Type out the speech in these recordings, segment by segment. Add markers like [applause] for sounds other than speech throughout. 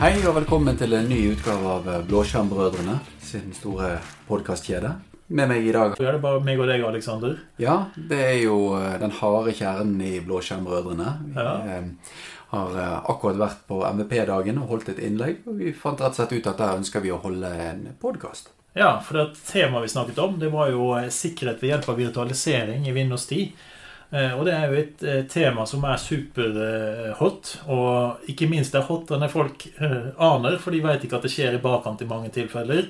Hei og velkommen til en ny utgave av Blåskjermbrødrene sin store podkastkjede. Med meg i dag Så er det bare meg og deg, Aleksander. Ja, det er jo eh, den harde kjernen i Blåskjermbrødrene. Vi Ja. eh, har eh, akkurat vært på MVP-dagen og holdt et innlegg. Og vi fant rett og slett ut at der ønsker vi å holde en podkast. Ja, for det temaet vi snakket om, det var jo eh, sikkerhet ved hjelp av virtualisering i Windows 10. Eh, Og det er jo et eh, tema som er superhot, og ikke minst det er hotere enn folk eh, aner, for de vet ikke at det skjer i bakkant i mange tilfeller.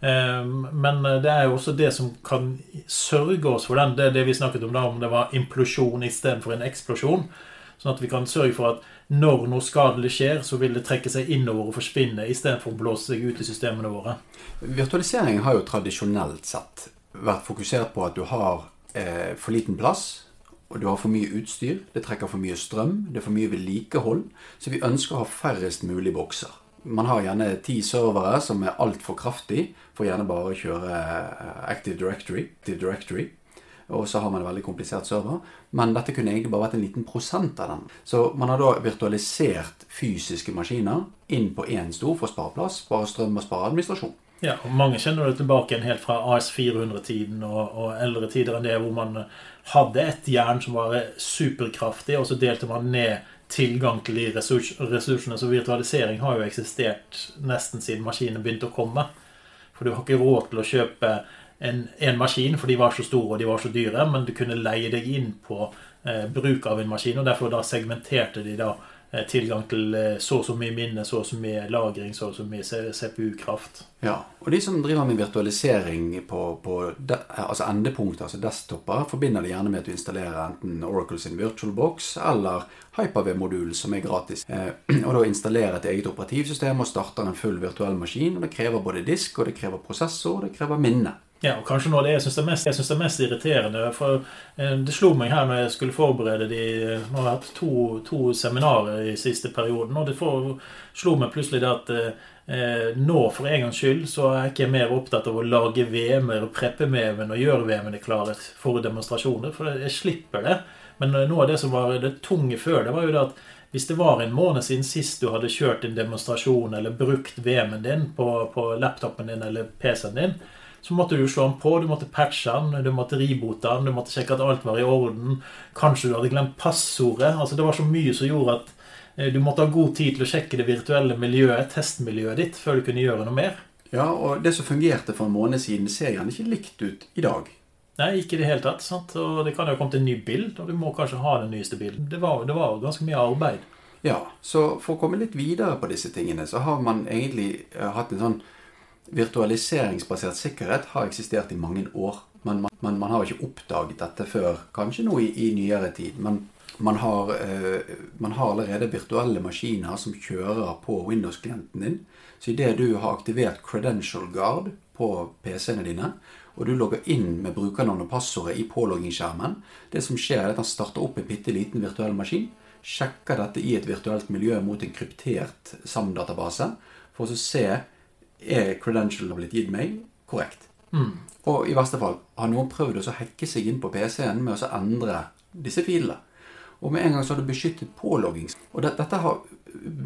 Eh, Men eh, det er jo også det som kan sørge oss for den. Det er det vi snakket om da, om det var implosjon istedenfor en eksplosjon. Sånn at vi kan sørge for at når noe skadelig skjer, så vil det trekke seg innover og forsvinne istedenfor å blåse seg ut i systemene våre. Virtualisering har jo tradisjonelt sett vært fokusert på at du har eh, for liten plass, og du har for mye utstyr, det trekker for mye strøm, det er for mye vedlikehold, så vi ønsker å ha færrest mulig bokser. Man har gjerne ti servere som er altfor kraftig for gjerne bare å kjøre eh, Active Directory. Active Directory. Og så har man en veldig komplisert server. Men dette kunne egentlig bare vært en liten prosent av den. Så man har da virtualisert fysiske maskiner inn på én stor for å spare plass, spare strøm og spare administrasjon. Ja, og Mange kjenner det tilbake igjen helt fra AS400-tiden og, og eldre tider enn det, hvor man hadde et jern som var superkraftig, og så delte man ned tilgang til de ressurs, ressursene. Så virtualisering har jo eksistert nesten siden maskinene begynte å komme. For du har ikke råd til å kjøpe en, en maskin, for de var så store og de var så dyre, men du kunne leie deg inn på eh, bruk av en maskin, og derfor da segmenterte de da tilgang til eh, så og så mye minne, så og så mye lagring, så og så mye CPU-kraft. Ja, og de som driver med virtualisering på, på de, altså endepunkter, altså desktoper, forbinder det gjerne med at du installerer enten Oracle sin VirtualBox eller Hyper-V-modul, som er gratis. Eh, [clears throat] og da installerer et eget operativsystem og starter en full virtuell maskin. og Det krever både disk, og det krever prosessor, og det krever minne. Ja, og kanskje noe av det jeg syns er, mest- jeg synes det er mest irriterende For eh, det slo meg her når jeg skulle forberede de eh, Nå har jeg hatt to, to seminarer i siste perioden, og det for, slo meg plutselig det at eh, nå, for en gangs skyld, så er jeg ikke mer opptatt av å lage VM-er og preppe VM-en og gjøre VM-ene klare for demonstrasjoner, for jeg slipper det. Men eh, noe av det som var det tunge før, det var jo det at hvis det var en måned siden sist du hadde kjørt en demonstrasjon eller brukt VM-en din på, på laptopen din eller PC-en din, så måtte du slå den på, du måtte patche den, du måtte ribote den, du måtte sjekke at alt var i orden. Kanskje du hadde glemt passordet. Altså Det var så mye som gjorde at eh, du måtte ha god tid til å sjekke det virtuelle miljøet, testmiljøet ditt, før du kunne gjøre noe mer. Ja, og det som fungerte for en måned siden, ser gjerne ikke likt ut i dag. Nei, ikke i det hele tatt. sant? Og Det kan jo ha kommet en ny bild, og du må kanskje ha den nyeste bilden. Det var, det var ganske mye arbeid. Ja, så for å komme litt videre på disse tingene, så har man egentlig eh, hatt en sånn Virtualiseringsbasert sikkerhet har eksistert i mange år. Men man, man, man har ikke oppdaget dette før kanskje nå i, i nyere tid. Men man har, eh, man har allerede virtuelle maskiner som kjører på Windows-klienten din. Så idet du har aktivert Credential Guard på PC-ene dine, og du logger inn med brukernavn og passordet i påloggingsskjermen, det som skjer er at han starter opp en bitte liten virtuell maskin, sjekker dette i et virtuelt miljø mot en kryptert SAM-database, for å se er credentialen blitt gitt meg korrekt. Og i verste fall har noen prøvd å så hacke seg inn på PC-en med å endre disse filene. Og med en gang så har du beskyttet pålogging. Og det, dette har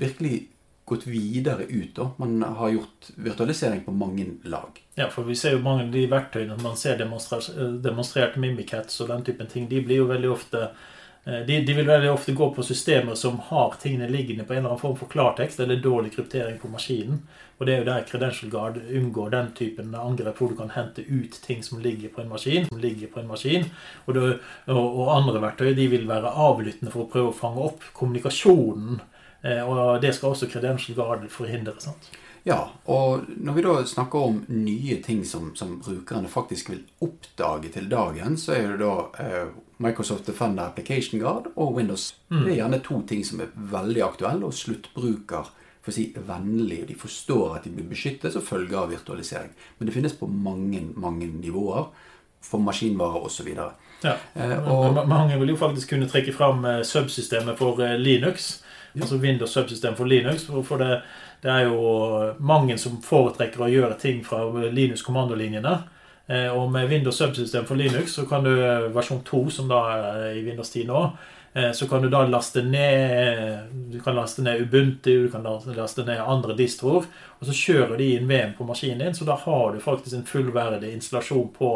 virkelig gått videre ut. da. Man har gjort virtualisering på mange lag. Ja, for vi ser jo mange av de verktøyene man ser demonstrert, demonstrert Mimikats og den typen ting, de blir jo veldig ofte eh, de, de vil veldig ofte gå på systemer som har tingene liggende på en eller annen form for klartekst eller dårlig kryptering på maskinen. Og det er jo der Credential Guard unngår den typen angrep hvor du kan hente ut ting som ligger på en maskin. som ligger på en maskin. Og, det, og, og andre verktøy de vil være avlyttende for å prøve å fange opp kommunikasjonen. Eh, Og det skal også Credential Guard forhindre. sant? Ja, og når vi da snakker om nye ting som, som brukerne faktisk vil oppdage til dagen, så er det da eh, Microsoft Defender Application Guard og Windows. Det er gjerne to ting som er veldig aktuelle, og sluttbruker for å si vennlig, og de forstår at de blir beskyttet som følge av virtualisering. Men det finnes på mange, mange nivåer, for maskinvarer osv. Ja. Eh, og- Ma- Mange vil jo faktisk kunne trekke fram eh, subsystemet for Linux. Linux. Altså Windows subsystem for Linux. For det, det er jo mange som foretrekker å gjøre ting fra Linux-kommandolinjene. Eh, og med Windows subsystem for Linux, så kan du versjon 2, som da er i Windows 10 nå, så kan du da laste ned Du kan laste ned Ubuntu, du kan laste ned andre distroer, og så kjører de inn VM på maskinen din, så da har du faktisk en fullverdig installasjon på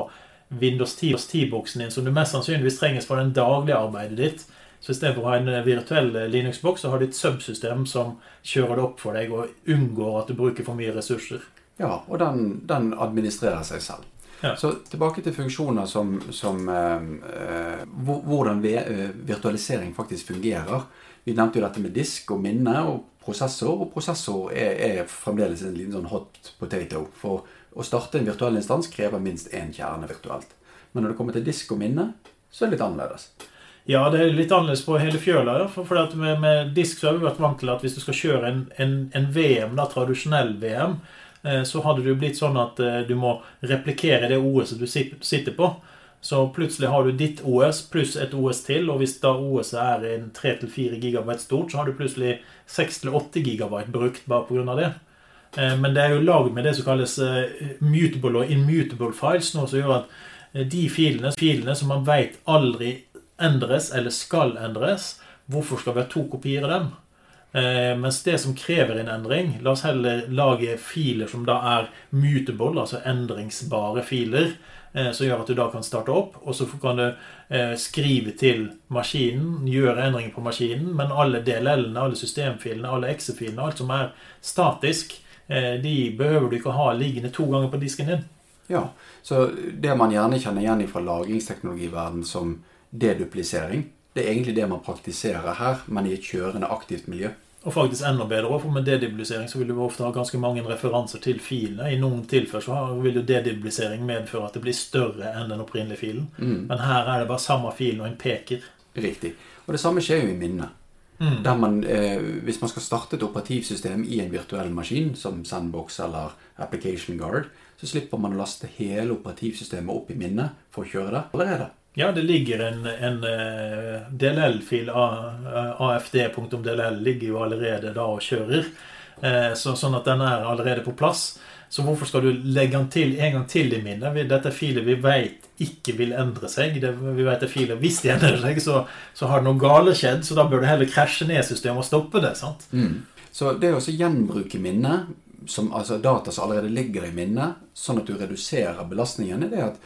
Windows 10-boksen din, som du mest sannsynligvis trenger for det daglige arbeidet ditt. Så istedenfor å ha en virtuell Linux-boks, så har du et subsystem som kjører det opp for deg og unngår at du bruker for mye ressurser. Ja, og den, den administrerer seg selv. Ja. Så tilbake til funksjoner som, som eh, eh Hvordan eh, virtualisering faktisk fungerer. Vi nevnte jo dette med disk og minne og prosessor. Og prosessor er, er fremdeles en liten sånn hot potato. For å starte en virtuell instans krever minst én kjerne virtuelt. Men når det kommer til disk og minne, så er det litt annerledes. Ja, det er litt annerledes på hele fjøla. Ja. For, for med, med, disk så har vi vært vant til at hvis du skal kjøre en, en, en VM, da, tradisjonell VM, så hadde det jo blitt sånn at eh, du må replikere det OS-et du sitter på. Så plutselig har du ditt OS pluss et OS til, og hvis da OS er en 3-4 gigabyte stort, så har du plutselig 6-8 gigabyte brukt bare pga. det. Eh, men det er jo lagd med det som kalles mutable og immutable files, noe som gjør at de filene, filene som man veit aldri endres eller skal endres, hvorfor skal vi ha to kopier av dem? Eh, mens det som krever en endring La oss heller lage filer som da er mutable, altså endringsbare filer, eh, som gjør at du da kan starte opp. Og så kan du eh, skrive til maskinen, gjøre endringer på maskinen, men alle DLL-ene, alle systemfilene, alle exe-filene, alt som er statisk, eh, de behøver du ikke ha liggende to ganger på disken din. Ja, så det man gjerne kjenner igjen fra lagringsteknologiverden som deduplisering. Det er egentlig det man praktiserer her, men i et kjørende aktivt miljø. Og faktisk enda bedre, for med dedibilisering så vil du ofte ha ganske mange referanser til filene. I noen tilfeller så vil jo dedibilisering medføre at det blir større enn den opprinnelige filen. Mm. Men her er det bare samme filen og en peker. Riktig. Og det samme skjer jo i minnet. Mm. Der man, eh, hvis man skal starte et operativsystem i en virtuell maskin, som Sandbox eller Application Guard, så slipper man å laste hele operativsystemet opp i minnet for å kjøre det allerede. Ja, det ligger en, en eh, DLL-fil, afd.dll, ligger jo allerede da og kjører. Eh, så, sånn at den er allerede på plass. Så hvorfor skal du legge den til en gang til i minnet? Dette filer vi vet ikke vil endre seg. Det, vi vet det filet Hvis de endrer seg, så, så har det noe gale skjedd. Så da bør du heller krasje ned systemet og stoppe det. sant? Mm. Så det å gjenbruke minnet, som, altså data som allerede ligger i minnet, sånn at du reduserer belastningen, er det at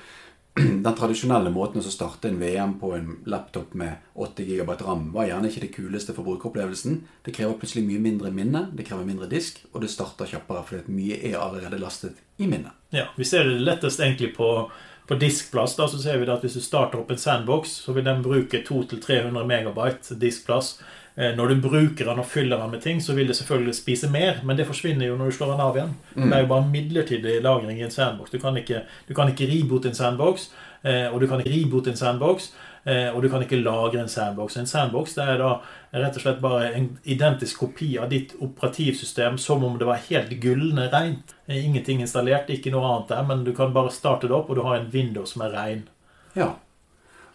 [clears throat] den tradisjonelle måten å starte en VM på en laptop med 8 GB ram var gjerne ikke det kuleste for brukeropplevelsen. Det krever plutselig mye mindre minne, det krever mindre disk, og det starter kjappere fordi mye er allerede lastet i minnet. Ja, Vi ser det lettest egentlig på, på diskplass. da, så ser vi at Hvis du starter opp en sandbox, så vil den bruke 200-300 megabyte diskplass. Eh, når du bruker den og fyller den med ting, så vil det selvfølgelig spise mer, men det forsvinner jo når du slår den av igjen. Mm. Det er jo bare midlertidig lagring i en sandbox. Du kan ikke, du kan ikke ribote en sandbox, eh, og du kan ikke reboot en sandbox, og du kan ikke lagre en sandbox. En sandbox det er da rett og slett bare en identisk kopi av ditt operativsystem som om det var helt gullende rent. Ingenting installert, ikke noe annet der, men du kan bare starte det opp, og du har en Windows som er rein. Ja.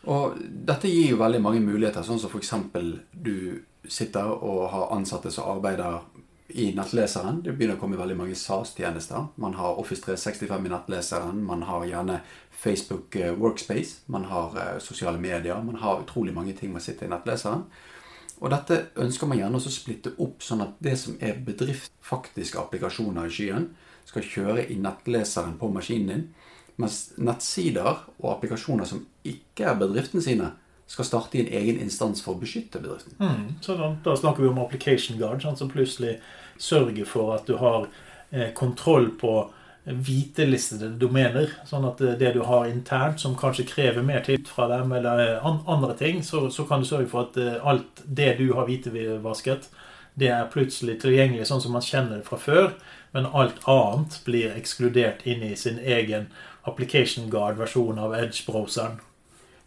Og dette gir jo veldig mange muligheter, sånn som f.eks. du sitter og har ansatte som arbeider i nettleseren. Det begynner å komme veldig mange SAS-tjenester. Man har Office 365 i nettleseren. Man har gjerne Facebook eh, Workspace. Man har eh, sosiale medier. Man har utrolig mange ting man sitter i nettleseren. Og dette ønsker man gjerne å splitte opp, sånn at det som er bedrift, faktisk applikasjoner i skyen, skal kjøre i nettleseren på maskinen din. Mens nettsider og applikasjoner som ikke er bedriften sine, skal starte i en egen instans for å beskytte bedriften. Mm, da, da, snakker vi om application guard, sånn som plutselig sørger for at du har eh, kontroll på hvitelistede domener. Sånn at det du har internt, som kanskje krever mer tid fra dem, eller eh, an, andre ting, så, så, kan du sørge for at eh, alt det du har hvitevasket, det er plutselig tilgjengelig sånn som man kjenner det fra før, men alt annet blir ekskludert inn i sin egen application guard-versjon av Edge-browseren.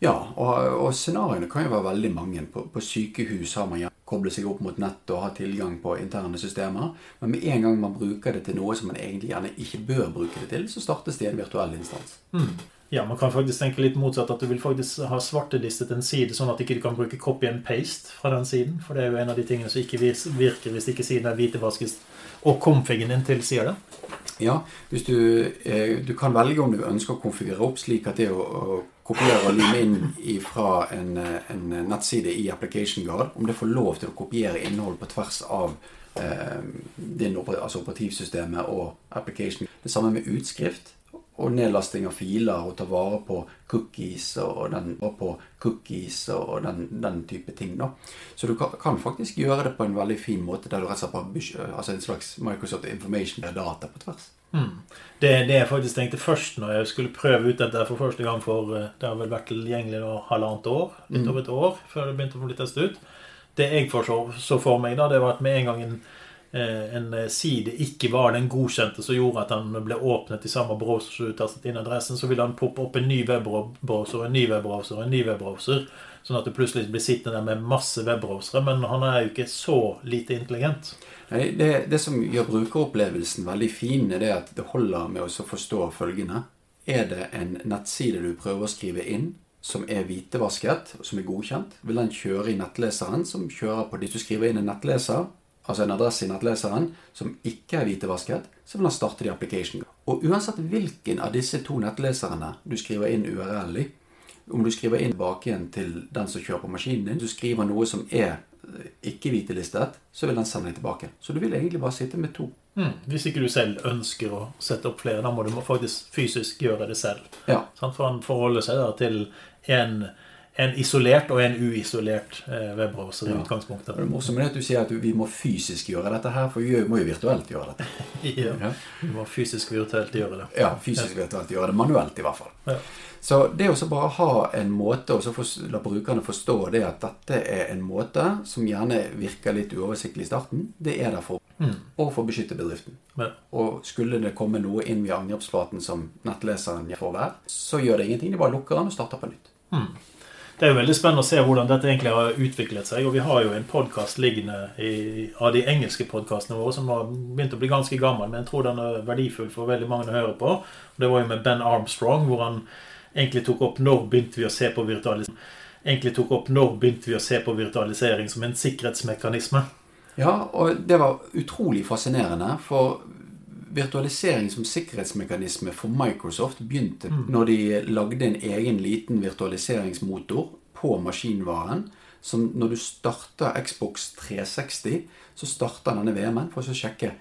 Ja, og, og, scenarioene kan jo være veldig mange. På, på sykehus har man koblet seg opp mot nettet og har tilgang på interne systemer. Men med en gang man bruker det til noe som man egentlig gjerne ikke bør bruke det til, så startes det en virtuell instans. Mm. Ja, Man kan faktisk tenke litt motsatt. At du vil faktisk ha svartelistet en side, sånn at du ikke kan bruke copy and paste fra den siden. For det er jo en av de tingene som ikke virker hvis ikke siden er hvitevasket og configen din tilsier det. Ja, du, eh, du kan velge om du ønsker å konfigurere opp slik at det å kopiere og lime inn fra en, en, nettside i Application Guard, om det får lov til å kopiere innhold på tvers av eh, din, altså operativsystemet og application. Det samme med utskrift og nedlasting av filer og ta vare på cookies og den, på cookies og den, den, type ting. da. Så du kan, faktisk gjøre det på en veldig fin måte, der du rett og slett altså en slags Microsoft Information data på tvers. Mm. Det, det jeg faktisk tenkte først når jeg skulle prøve ut dette for første gang for eh, Det har vel vært tilgjengelig nå halvannet år, litt mm. over et år, før det begynte å bli testet ut. Det jeg så for meg, da, det var at med en gang en Eh, en eh, side ikke var den godkjente som gjorde at den ble åpnet i samme browser som du tastet inn adressen, så ville han poppe opp en ny webbrowser, en ny webbrowser, en ny webbrowser. Sånn at du plutselig blir sittende der med masse webbrowsere. Men han er jo ikke så lite intelligent. Nei, det, det som gjør brukeropplevelsen veldig fin, er det at det holder med å forstå følgende. Er det en nettside du prøver å skrive inn, som er hvitevasket, som er godkjent, vil den kjøre i nettleseren, som kjører på Hvis du skriver inn en nettleser, altså en adresse i nettleseren, som ikke er hvitevasket, så vil den starte de application. Og uansett hvilken av disse to nettleserne du skriver inn URL i, om du skriver inn bak igjen til den som kjører på maskinen din, du skriver noe som er eh, ikke hvitelistet, så vil den sende deg tilbake. Så du vil egentlig bare sitte med to. Mm. Hvis ikke du selv ønsker å sette opp flere, da må du faktisk fysisk gjøre det selv. Ja. For han forholder seg da til en en isolert og en uisolert eh, webbrowser i ja. utgangspunktet. Det er morsomt at du sier at vi må fysisk gjøre dette her, for vi må jo virtuelt gjøre dette. [laughs] ja, ja, vi må fysisk virtuelt gjøre det. Ja, fysisk virtuelt gjøre det. Manuelt, i hvert fall. Ja. Så det å bare ha en måte, og så la brukerne forstå det at dette er en måte som gjerne virker litt uoversiktlig i starten, det er mm. og for å beskytte bedriften. Ja. Og skulle det komme noe inn via angrepsflaten som nettleseren får være, så gjør det ingenting. De bare lukker den og starter på nytt. Mm. Det er jo veldig spennende å se hvordan dette egentlig har utviklet seg. Og vi har jo en podkast liggende i, av de engelske podkastene våre som har begynt å bli ganske gammel, men jeg tror den er verdifull for veldig mange å høre på. Og det var jo med Ben Armstrong, hvor han egentlig tok opp når begynte vi å se på virtualisering egentlig tok opp når begynte vi å se på virtualisering som en sikkerhetsmekanisme. Ja, og det var utrolig fascinerende. For virtualisering som sikkerhetsmekanisme for Microsoft begynte mm. når de lagde en egen liten virtualiseringsmotor på maskinvaren. Som når du starter Xbox 360, så starter denne VM-en for å sjekke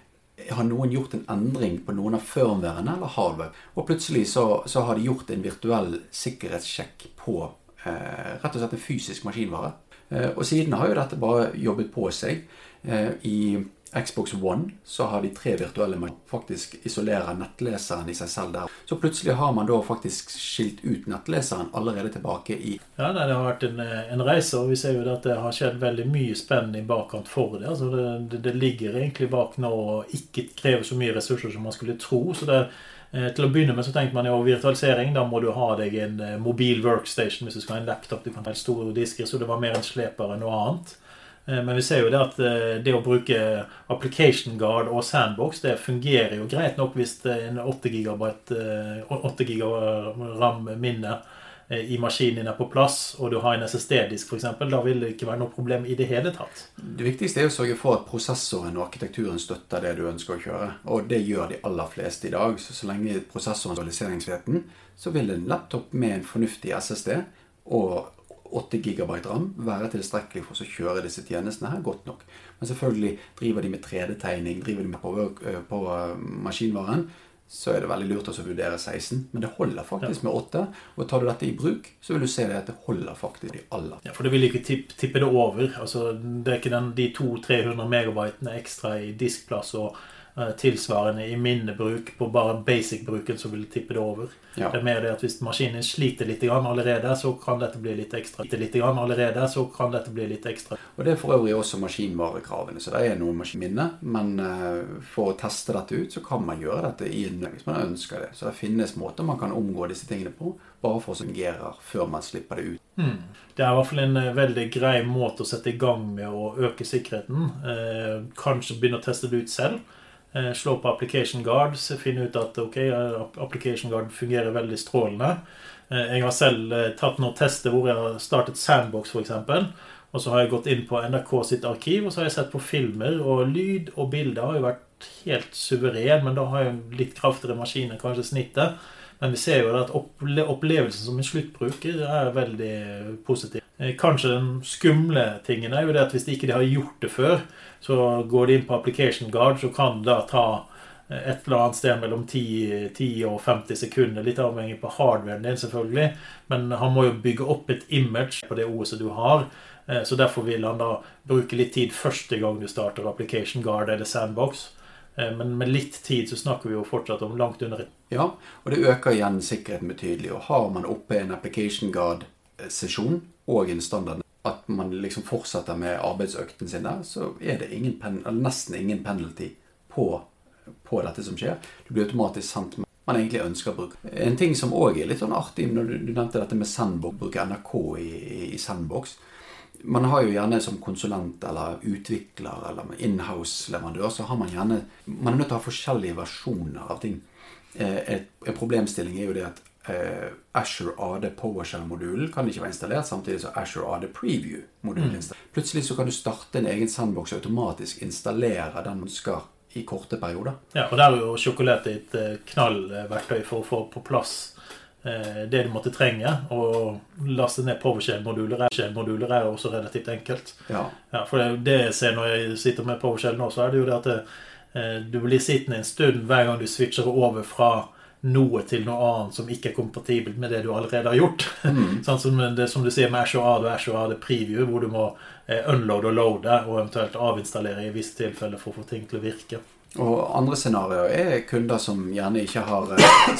har noen gjort en endring på noen av firmwarene eller hardware. Og plutselig så, så, har de gjort en virtuell sikkerhetssjekk på eh, rett og slett en fysisk maskinvare. Eh, og siden har jo dette bare jobbet på seg. Eh, I Xbox One så har de tre virtuelle man faktisk isolerer nettleseren i seg selv der. Så plutselig har man da faktisk skilt ut nettleseren allerede tilbake i Ja, nei, det har vært en, en, reise, og vi ser jo at det har skjedd veldig mye spennende i bakkant for det. Altså det, det, det ligger egentlig bak nå og ikke krever så mye ressurser som man skulle tro. så det eh, til å begynne med så tenkte man jo virtualisering. Da må du ha deg en eh, mobil workstation hvis du skal ha en laptop. Du kan ha store disker, så det var mer en sleper enn noe annet. Eh, men vi ser jo det at eh, det å bruke application guard og sandbox det fungerer jo greit nok hvis en 8 GB, 8 GB RAM-minne i maskinen er på plass, og du har en SSD-disk f.eks., da vil det ikke være noe problem i det hele tatt. Det viktigste er å sørge for at prosessoren og arkitekturen støtter det du ønsker å kjøre. Og det gjør de aller fleste i dag. Så så lenge prosessoren er realiseringsveten, så vil en laptop med en fornuftig SSD og 8 GB ram være tilstrekkelig for å kjøre disse tjenestene her godt nok. Men selvfølgelig driver de med 3D-tegning, driver de med på, power eh, maskinvaren, så er det veldig lurt å vurdere 16. Men det holder faktisk med 8. Og tar du dette i bruk, så vil du se det at det holder faktisk de aller. Ja, For det vil ikke tippe, det over. Altså, det er ikke den, de 200-300 megabytene ekstra i diskplass og Eh, tilsvarende i minnebruk på bare basic-bruken, så vil tippe det over. Ja. Det er mer det at hvis maskinen sliter litt allerede, så kan dette bli litt ekstra. Litt allerede, så kan dette bli litt ekstra. Og Det er for øvrig også maskinvarekravene. Så det er noen maskinminne. Men uh, for å teste dette ut, så kan man gjøre dette i en hvis man ønsker det. Så det finnes måter man kan omgå disse tingene på, bare for å fungere før man slipper det ut. Mm. Det er i hvert fall en uh, veldig grei måte å sette i gang med å øke sikkerheten. Kanskje begynne å teste det ut selv. Eh, slå på Application Guard, finne ut at ok, eh, Application Guard fungerer veldig strålende. Eh, jeg har selv tatt noen tester hvor jeg har startet Sandbox, f.eks. Og så har jeg gått inn på NRK sitt arkiv og så har jeg sett på filmer. Og lyd og bilder har jo vært helt suveren, men da har jeg litt kraftigere maskiner kanskje snittet. Men vi ser jo at opplevelsen som en sluttbruker er veldig positiv. Eh, kanskje den skumle tingen er jo det at hvis de ikke har gjort det før, så går de inn på application guard, så kan det da ta et eller annet sted mellom 10, 10, og 50 sekunder. Litt avhengig på hardwaren din, selvfølgelig. Men han må jo bygge opp et image på det OS-et du har. Eh, så derfor vil han da bruke litt tid første gang du starter Application Guard eller Sandbox. Eh, men med litt tid så snakker vi jo fortsatt om langt under Ja, og det øker igjen sikkerheten betydelig. Og har man oppe en Application Guard-sesjon og en standard at man liksom fortsetter med arbeidsøkten sin der, så er det ingen pen, nesten ingen penalty på på dette som skjer. Du blir automatisk sendt med man egentlig ønsker å bruke. En ting som òg er litt sånn artig, når du, du nevnte dette med Sandbox, bruke NRK i, i Sandbox. Man har jo gjerne som konsulent eller utvikler eller inhouse-leverandør, så har man gjerne Man er nødt til å ha forskjellige versjoner av ting. Eh, en problemstilling er jo det at eh, Asher AD PowerShell-modulen kan ikke være installert samtidig som Asher AD Preview-modulen. Mm. Plutselig så kan du starte en egen sandbox og automatisk installere den du ønsker i korte perioder. Ja, og der er jo sjokolade et eh, knallverktøy for å få på plass eh, det du måtte trenge. Og laste ned PowerShell-moduler moduler er også relativt enkelt. Ja. ja for det, det jeg ser når jeg sitter med PowerShell nå, så er det jo det at det, eh, du blir sittende en stund hver gang du switcher over fra noe til noe annet som ikke er kompatibelt med det du allerede har gjort. Mm. [laughs] sånn som det som du sier med Ashore AD og Ashore AD Preview, hvor du må eh, unloade og loade og eventuelt avinstallere i visse tilfeller for å få ting til å virke. Og andre scenarioer er kunder som gjerne ikke har eh,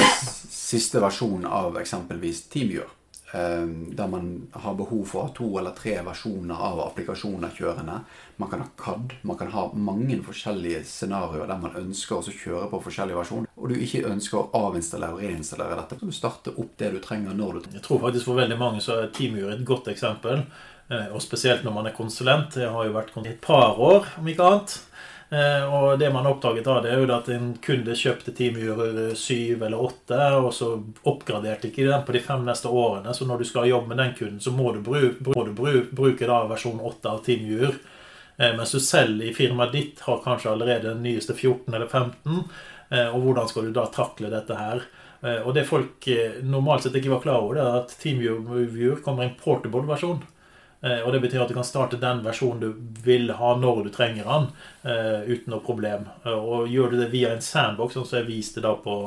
siste versjon av eksempelvis TeamViewer. Eh, der man har behov for to eller tre versjoner av applikasjoner kjørende. Man kan ha CAD. Man kan ha mange forskjellige scenarioer der man ønsker å kjøre på forskjellige versjoner. Og du ikke ønsker å avinstallere og reinstallere dette. Så du starter opp det du trenger når du trenger. Jeg tror faktisk for veldig mange så er TeamViewer et godt eksempel. Eh, og spesielt når man er konsulent. Jeg har jo vært i et par år, om ikke annet. Eh, og det man oppdaget da, det er jo at en kunde kjøpte TeamViewer 7 eller 8, og så oppgraderte ikke den på de fem neste årene. Så når du skal jobbe med den kunden, så må du bruke, må du bruke da versjon 8 av TeamViewer. Eh, mens du selv i firmaet ditt har kanskje allerede den nyeste 14 eller 15. Eh, og hvordan skal du da takle dette her? Og det folk normalt sett ikke var klar over, det er at TeamViewer kommer i en portable versjon. Eh, og det betyr at du kan starte den versjonen du vil ha når du trenger den, eh, uten noe problem. Eh, og gjør du det via en sandbox, som jeg viste da på,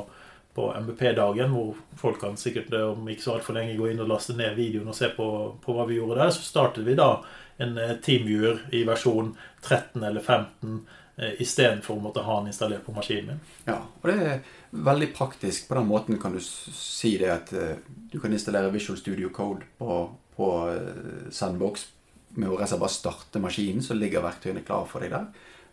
på MBP-dagen, hvor folk kan sikkert om ikke så altfor lenge gå inn og laste ned videoen og se på, på hva vi gjorde der, så startet vi da en teamviewer i versjon 13 eller 15 istedenfor å måtte ha den installert på maskinen min. Ja, og det er veldig praktisk. På den måten kan du si det at du kan installere Visual Studio Code på på eh, Sandbox med å bare starte maskinen, så ligger verktøyene klare for deg der.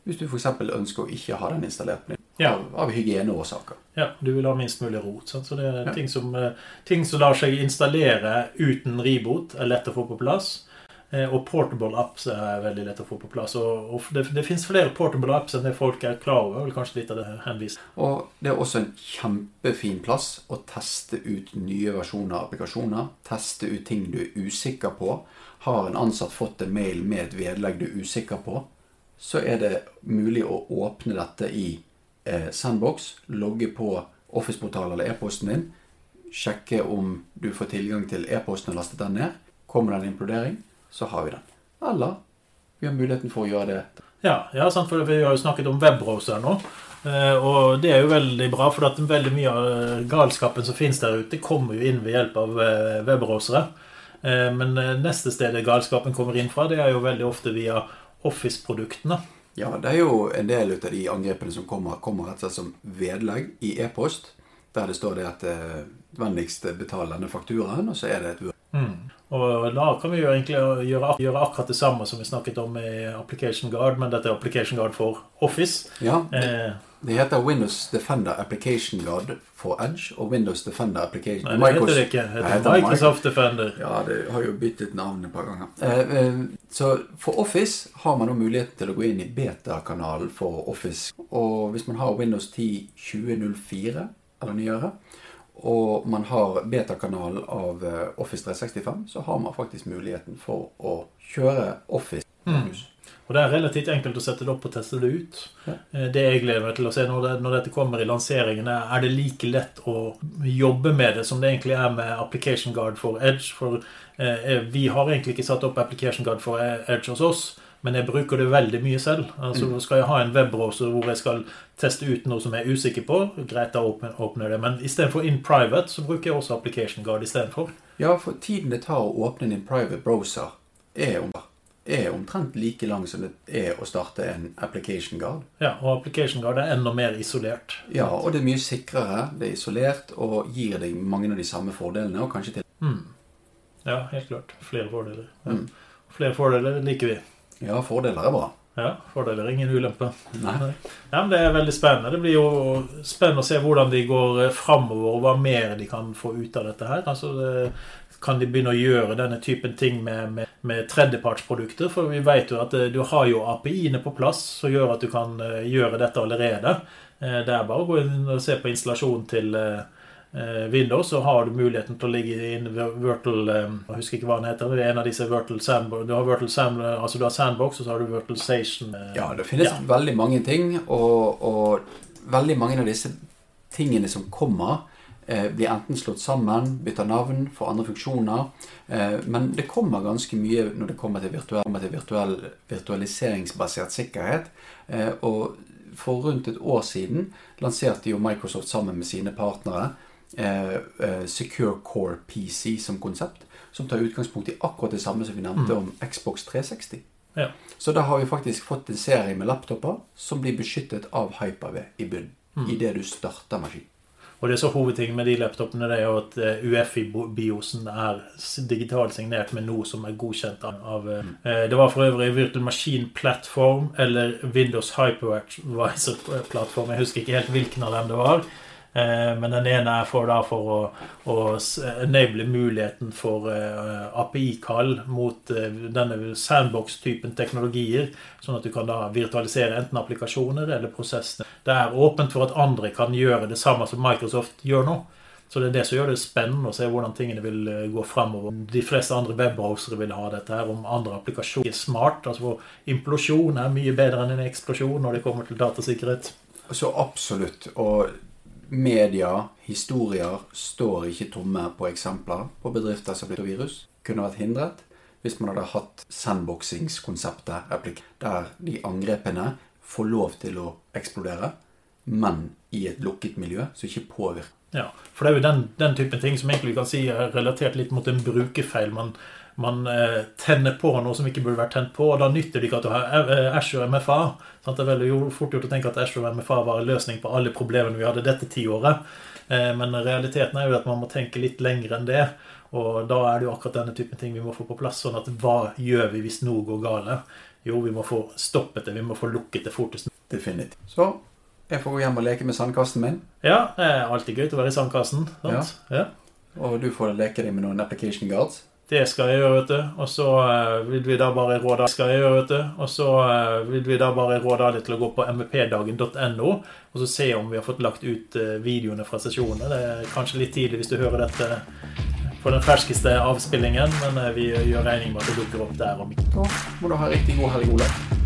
Hvis du f.eks. ønsker å ikke ha den installert på ja. av, av hygieneårsaker. Ja, du vil ha minst mulig rot. Sant? Så det er ja. ting, som, eh, ting som lar seg installere uten reboot, er lett å få på plass. Eh, og portable apps er veldig lett å få på plass. Og, og det, det finnes flere portable apps enn det folk er klar over. Vel kanskje litt av det henvist. Og det er også en kjempefin plass å teste ut nye versjoner av applikasjoner. Teste ut ting du er usikker på. Har en ansatt fått en mail med et vedlegg du er usikker på, så er det mulig å åpne dette i eh, Sandbox, logge på Office-portalen eller e-posten din, sjekke om du får tilgang til e-posten og lastet den ned. Kommer det en implodering? Så har vi den. Eller vi har muligheten for å gjøre det. Ja, ja sant, for vi har jo snakket om webbrowser nå. Eh, og det er jo veldig bra, for at veldig mye av eh, galskapen som finnes der ute, kommer jo inn ved hjelp av eh, webbrowsere. Men neste sted galskapen kommer inn fra, det er jo veldig ofte via Office-produktene. Ja, det er jo en del av de angrepene som kommer, kommer rett og slett som vedlegg i e-post. Der det står det at vennligst betalende fakturaen, og så er det et mm. Og da kan vi jo egentlig gjøre, gjøre, akkurat det samme som vi snakket om i Application Guard, men dette er Application Guard for Office. Ja, det, eh, det heter Windows Defender Application Guard for Edge og Windows Defender Application Nei, det heter det ikke. Det heter, heter Microsoft Defender. Ja, det har jo byttet navn et par ganger. Eh, eh, så for Office har man nå mulighet til å gå inn i beta-kanalen for Office. Og hvis man har Windows 10 2004 eller nyere og man har betakanalen av eh, Office 365, så har man faktisk muligheten for å kjøre Office. Mm. Og Det er relativt enkelt å sette det opp og teste det ut. Ja. Eh, Det jeg gleder meg til å se når, det, når dette kommer i lanseringen, er er det like lett å jobbe med det som det egentlig er med Application Guard for Edge. For eh, vi har egentlig ikke satt opp Application Guard for Edge hos oss, men jeg bruker det veldig mye selv. Altså Skal jeg ha en webbrowser hvor jeg skal teste ut noe som jeg er usikker på, greit, da åpner jeg det. Men istedenfor in private, så bruker jeg også Application Guard istedenfor. Ja, for tiden det tar å åpne din private browser, er, om, er omtrent like lang som det er å starte en application guard. Ja, og Application Guard er enda mer isolert. Ja, og det er mye sikrere, det er isolert og gir deg mange av de samme fordelene, og kanskje til Mm. Ja, helt klart. Flere fordeler. Ja. Mm. Flere fordeler liker vi. Ja, fordeler er bra. Ja, fordeler, er ingen ulempe. Nei. Ja, men Det er veldig spennende. Det blir jo spennende å se hvordan de går eh, framover, og hva mer de kan få ut av dette her. Altså, det, Kan de begynne å gjøre denne typen ting med, med, med tredjepartsprodukter? For vi vet jo at eh, du har jo API-ene på plass som gjør at du kan eh, gjøre dette allerede. Eh, Det er bare å gå inn og se på installasjonen til eh, eh, Windows, så har du muligheten til å ligge i en Virtual eh, Jeg husker ikke hva den heter. Det er en av disse Virtual Sandbox. Du har Virtual Sandbox, altså du har Sandbox, og så har du Virtual Station. Ja, det finnes Ja. veldig mange ting, og, og veldig mange av disse tingene som kommer, eh, blir enten slått sammen, bytter navn, får andre funksjoner. Eh, men det kommer ganske mye når det kommer til, virtuell, kommer til virtuell, virtualiseringsbasert sikkerhet. Eh, og for rundt et år siden lanserte jo Microsoft sammen med sine partnere eh, eh, Secure Core PC som konsept, som tar utgangspunkt i akkurat det samme som vi nevnte om Xbox 360. Ja. Så da har vi faktisk fått en serie med laptoper som blir beskyttet av Hyper-V i bunnen. Idet du starter maskinen. Og det er så hovedtingen med de laptopene det er jo at eh, UFI-biosen er digitalt signert med noe som er godkjent av, eh, Det var for øvrig Virtual Machine Platform eller Windows Hypervisor-plattform. Jeg husker ikke helt hvilken av dem det var. Eh, Men den ene er for, da, for å, å enable muligheten for eh, API-kall mot eh, denne sandbox-typen teknologier, sånn at du kan da virtualisere enten applikasjoner eller prosessene. Det er åpent for at andre kan gjøre det samme som Microsoft gjør nå. Så det er det som gjør det spennende å se hvordan tingene vil eh, gå fremover. De fleste andre webbrowsere vil ha dette her, om andre applikasjoner er smart. altså Implosjon er mye bedre enn en eksplosjon når det kommer til datasikkerhet. Så absolutt. Og media, historier, står ikke tomme på eksempler på bedrifter som blir virus. Kunne vært hindret hvis man hadde hatt sandboxingskonseptet, der de angrepene får lov til å eksplodere, men i et lukket miljø som ikke påvirker. Ja, for det er jo den, den typen ting som egentlig kan si er relatert litt mot en brukerfeil. Man, man eh, tenner på noe som ikke burde vært tent på, og da nytter det ikke at du har eh, Azure MFA. Sant? Det er veldig fort gjort å tenke at Azure MFA var en løsning på alle problemene vi hadde dette tiåret. Eh, men realiteten er jo at man må tenke litt lenger enn det. Og da er det jo akkurat denne typen ting vi må få på plass. Sånn at hva gjør vi hvis noe går gale? Jo, vi må få stoppet det. Vi må få lukket det fortest Definitivt. Så jeg får gå hjem og leke med sandkassen min, Ja, det er alltid gøy å være i sandkassen. Sant? Ja. og du får leke deg med noen application guards. Det skal jeg gjøre, vet du. Og så eh, vil vi da bare råde skal jeg gjøre, vet du. Og så eh, vil vi da bare råde deg til å gå på mvpdagen.no og så se om vi har fått lagt ut eh, videoene fra sesjonene. Det er kanskje litt tidlig hvis du hører dette på den ferskeste avspillingen, men vi gjør regning med at det dukker opp der. Da må du ha riktig god helg, Olav.